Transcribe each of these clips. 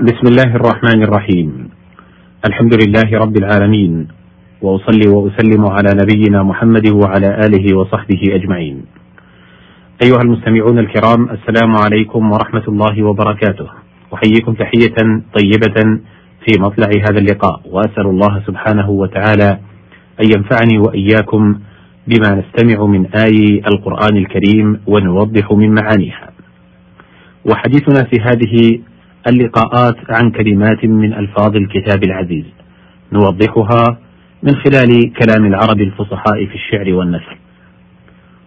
بسم الله الرحمن الرحيم. الحمد لله رب العالمين وأصلي وأسلم على نبينا محمد وعلى آله وصحبه أجمعين. أيها المستمعون الكرام السلام عليكم ورحمة الله وبركاته. أحييكم تحية طيبة في مطلع هذا اللقاء وأسأل الله سبحانه وتعالى أن ينفعني وإياكم بما نستمع من آي القرآن الكريم ونوضح من معانيها. وحديثنا في هذه اللقاءات عن كلمات من ألفاظ الكتاب العزيز نوضحها من خلال كلام العرب الفصحاء في الشعر والنثر.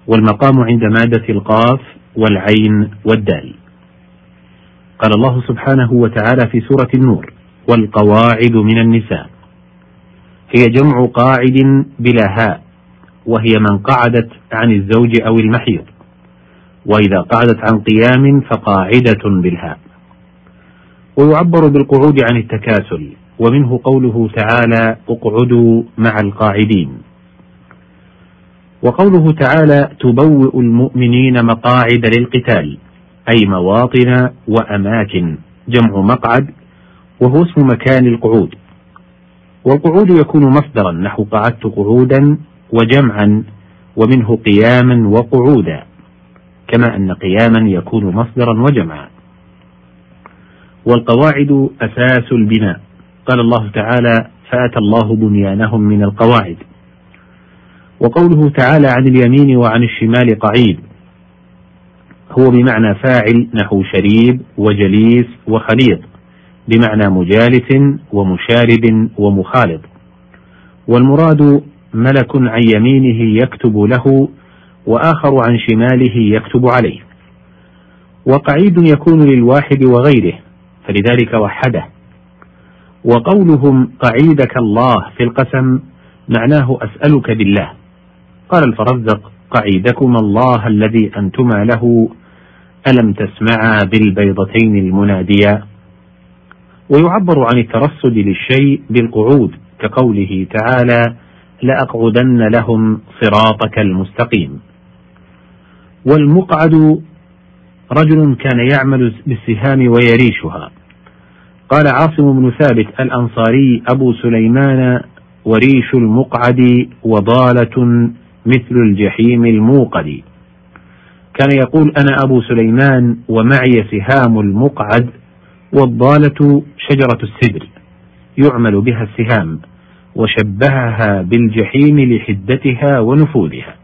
والمقام عند مادة القاف والعين والدال. قال الله سبحانه وتعالى في سورة النور: والقواعد من النساء هي جمع قاعد بلا هاء وهي من قعدت عن الزوج أو المحيض وإذا قعدت عن قيام فقاعدة بالهاء ويعبر بالقعود عن التكاسل ومنه قوله تعالى اقعدوا مع القاعدين وقوله تعالى تبوئ المؤمنين مقاعد للقتال أي مواطن وأماكن جمع مقعد وهو اسم مكان القعود والقعود يكون مصدرا نحو قعدت قعودا وجمعا ومنه قياما وقعودا كما أن قياما يكون مصدرا وجمعا. والقواعد أساس البناء. قال الله تعالى فأتى الله بنيانهم من القواعد. وقوله تعالى عن اليمين وعن الشمال قعيد. هو بمعنى فاعل نحو شريب وجليس وخليط. بمعنى مجالس ومشارب ومخالط. والمراد ملك عن يمينه يكتب له وآخر عن شماله يكتب عليه. وقعيد يكون للواحد وغيره. فلذلك وحده. وقولهم قعيدك الله في القسم معناه أسألك بالله. قال الفرزق قعيدكما الله الذي انتما له. ألم تسمعا بالبيضتين المناديا ويعبر عن الترصد للشيء بالقعود كقوله تعالى لأقعدن لهم صراطك المستقيم. والمقعد رجل كان يعمل بالسهام ويريشها. قال عاصم بن ثابت الأنصاري أبو سليمان وريش المقعد وضالة مثل الجحيم الموقد. كان يقول أنا أبو سليمان ومعي سهام المقعد والضالة شجرة السدر يعمل بها السهام وشبهها بالجحيم لحدتها ونفوذها.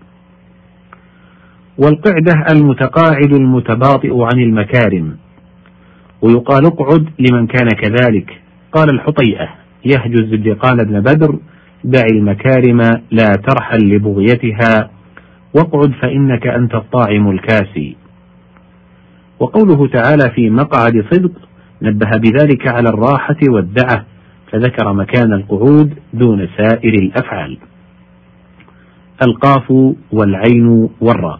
والقعدة المتقاعد المتباطئ عن المكارم ويقال اقعد لمن كان كذلك. قال الحطيئة يهجز الدقان بن بدر دع المكارم لا ترحل لبغيتها واقعد فإنك أنت الطاعم الكاسي. وقوله تعالى في مقعد صدق نبه بذلك على الراحة والدعة فذكر مكان القعود دون سائر الأفعال. القاف والعين والراء.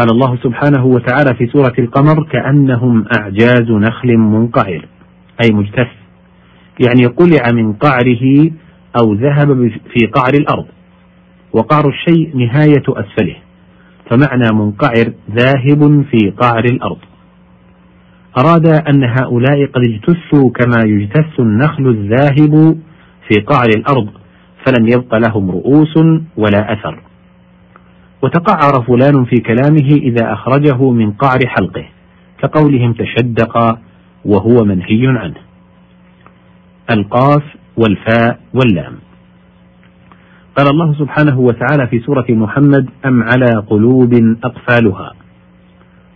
قال الله سبحانه وتعالى في سورة القمر كأنهم أعجاز نخل منقعر أي مجتث. يعني قلع من قعره أو ذهب في قعر الأرض. وقعر الشيء نهاية أسفله. فمعنى منقعر ذاهب في قعر الأرض. أراد أن هؤلاء قد اجتثوا كما يجتث النخل الذاهب في قعر الأرض فلم يبق لهم رؤوس ولا أثر. وتقعر فلان في كلامه إذا أخرجه من قعر حلقه كقولهم تشدق وهو منهي عنه. القاف والفاء واللام. قال الله سبحانه وتعالى في سورة محمد أم على قلوب أقفالها.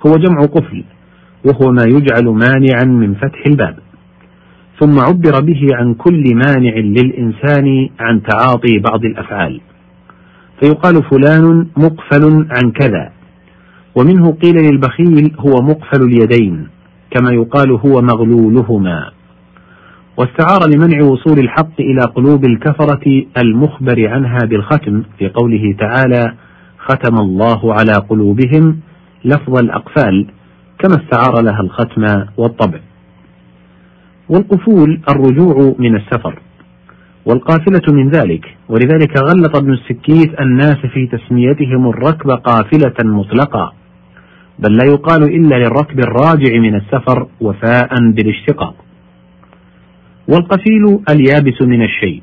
هو جمع قفل وهو ما يجعل مانعا من فتح الباب. ثم عبر به عن كل مانع للإنسان عن تعاطي بعض الأفعال. فيقال فلان مقفل عن كذا. ومنه قيل للبخيل هو مقفل اليدين كما يقال هو مغلولهما. واستعار لمنع وصول الحق إلى قلوب الكفرة المخبر عنها بالختم في قوله تعالى ختم الله على قلوبهم لفظ الأقفال كما استعار لها الختم والطبع. والقفول الرجوع من السفر. والقافلة من ذلك. ولذلك غلط ابن السكيت الناس في تسميتهم الركب قافلة مطلقة. بل لا يقال إلا للركب الراجع من السفر وفاء بالاشتقاق. والقفيل اليابس من الشيء.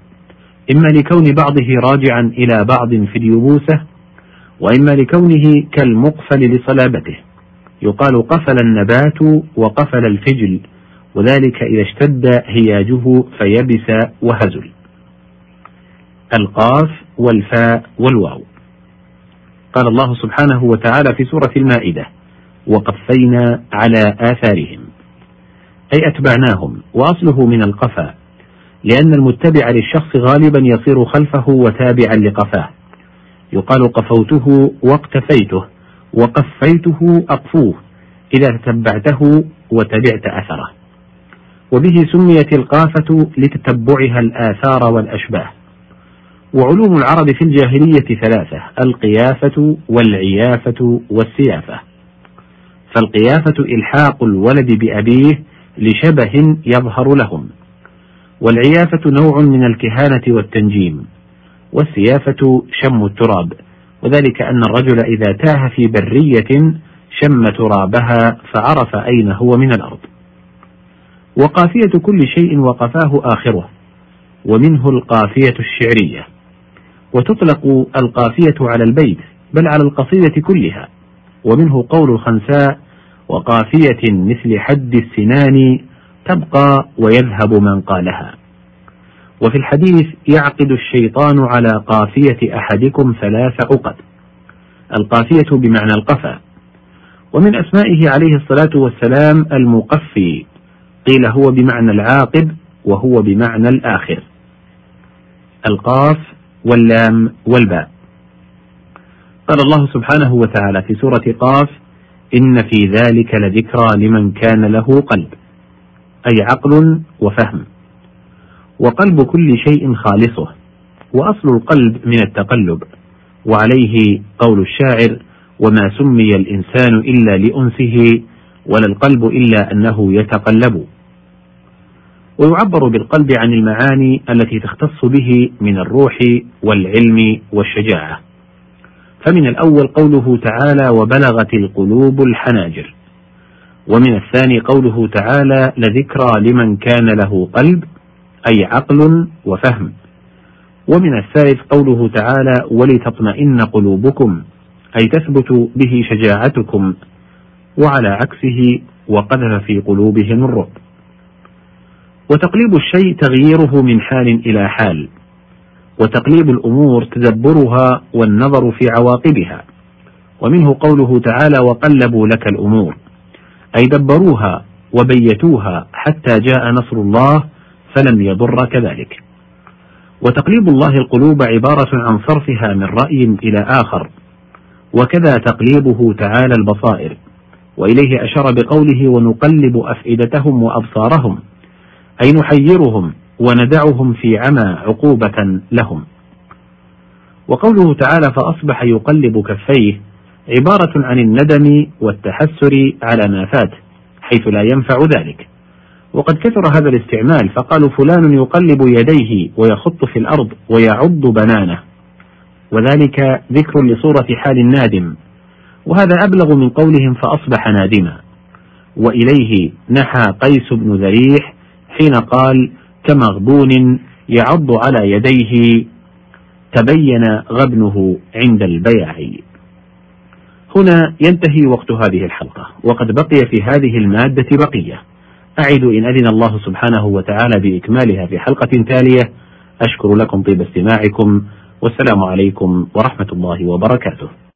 إما لكون بعضه راجعا إلى بعض في اليبوسة وإما لكونه كالمقفل لصلابته. يقال قفل النبات وقفل الفجل وذلك إذا اشتد هياجه فيبس وهزل. القاف والفاء والواو. قال الله سبحانه وتعالى في سورة المائدة وقفينا على آثارهم. أي أتبعناهم وأصله من القفا لأن المتبع للشخص غالبا يصير خلفه وتابعا لقفاه. يقال قفوته واقتفيته وقفيته أقفوه إذا تتبعته وتبعت أثره. وبه سميت القافة لتتبعها الآثار والأشباه. وعلوم العرب في الجاهلية ثلاثة القيافة والعيافة والسيافة. فالقيافة إلحاق الولد بأبيه لشبه يظهر لهم والعيافة نوع من الكهانة والتنجيم والسيافة شم التراب. وذلك أن الرجل إذا تاه في برية شم ترابها فعرف أين هو من الأرض. وقافية كل شيء وقفاه آخره ومنه القافية الشعرية. وتطلق القافية على البيت بل على القصيدة كلها. ومنه قول الخنساء وقافية مثل حد السنان تبقى ويذهب من قالها. وفي الحديث يعقد الشيطان على قافية أحدكم ثلاث عقد. القافية بمعنى القفا. ومن أسمائه عليه الصلاة والسلام المقفي قيل هو بمعنى العاقب وهو بمعنى الآخر. القاف واللام والباء. قال الله سبحانه وتعالى في سورة قاف إن في ذلك لذكرى لمن كان له قلب أي عقل وفهم. وقلب كل شيء خالصه وأصل القلب من التقلب وعليه قول الشاعر وما سمي الإنسان إلا لأنسه ولا القلب إلا أنه يتقلب. ويعبر بالقلب عن المعاني التي تختص به من الروح والعلم والشجاعة. فمن الأول قوله تعالى وبلغت القلوب الحناجر ومن الثاني قوله تعالى لذكرى لمن كان له قلب أي عقل وفهم ومن الثالث قوله تعالى ولتطمئن قلوبكم أي تثبت به شجاعتكم وعلى عكسه وقذف في قلوبهم الرعب وتقليب الشيء تغييره من حال إلى حال وتقليب الأمور تدبرها والنظر في عواقبها. ومنه قوله تعالى وقلبوا لك الأمور أي دبروها وبيتوها حتى جاء نصر الله فلم يضر كذلك. وتقليب الله القلوب عبارة عن صرفها من رأي إلى آخر. وكذا تقليبه تعالى البصائر. وإليه أشار بقوله ونقلب أفئدتهم وأبصارهم أي نحيرهم وندعهم في عمى عقوبة لهم. وقوله تعالى فأصبح يقلب كفيه عبارة عن الندم والتحسر على ما فات حيث لا ينفع ذلك. وقد كثر هذا الاستعمال فقالوا فلان يقلب يديه ويخط في الأرض ويعض بنانه. وذلك ذكر لصورة حال النادم. وهذا أبلغ من قولهم فأصبح نادما. وإليه نحى قيس بن ذريح حين قال كمغبون يعض على يديه تبين غبنه عند البيع. هنا ينتهي وقت هذه الحلقة وقد بقي في هذه المادة بقية. أعد إن أذن الله سبحانه وتعالى بإكمالها في حلقة تالية. أشكر لكم طيب استماعكم والسلام عليكم ورحمة الله وبركاته.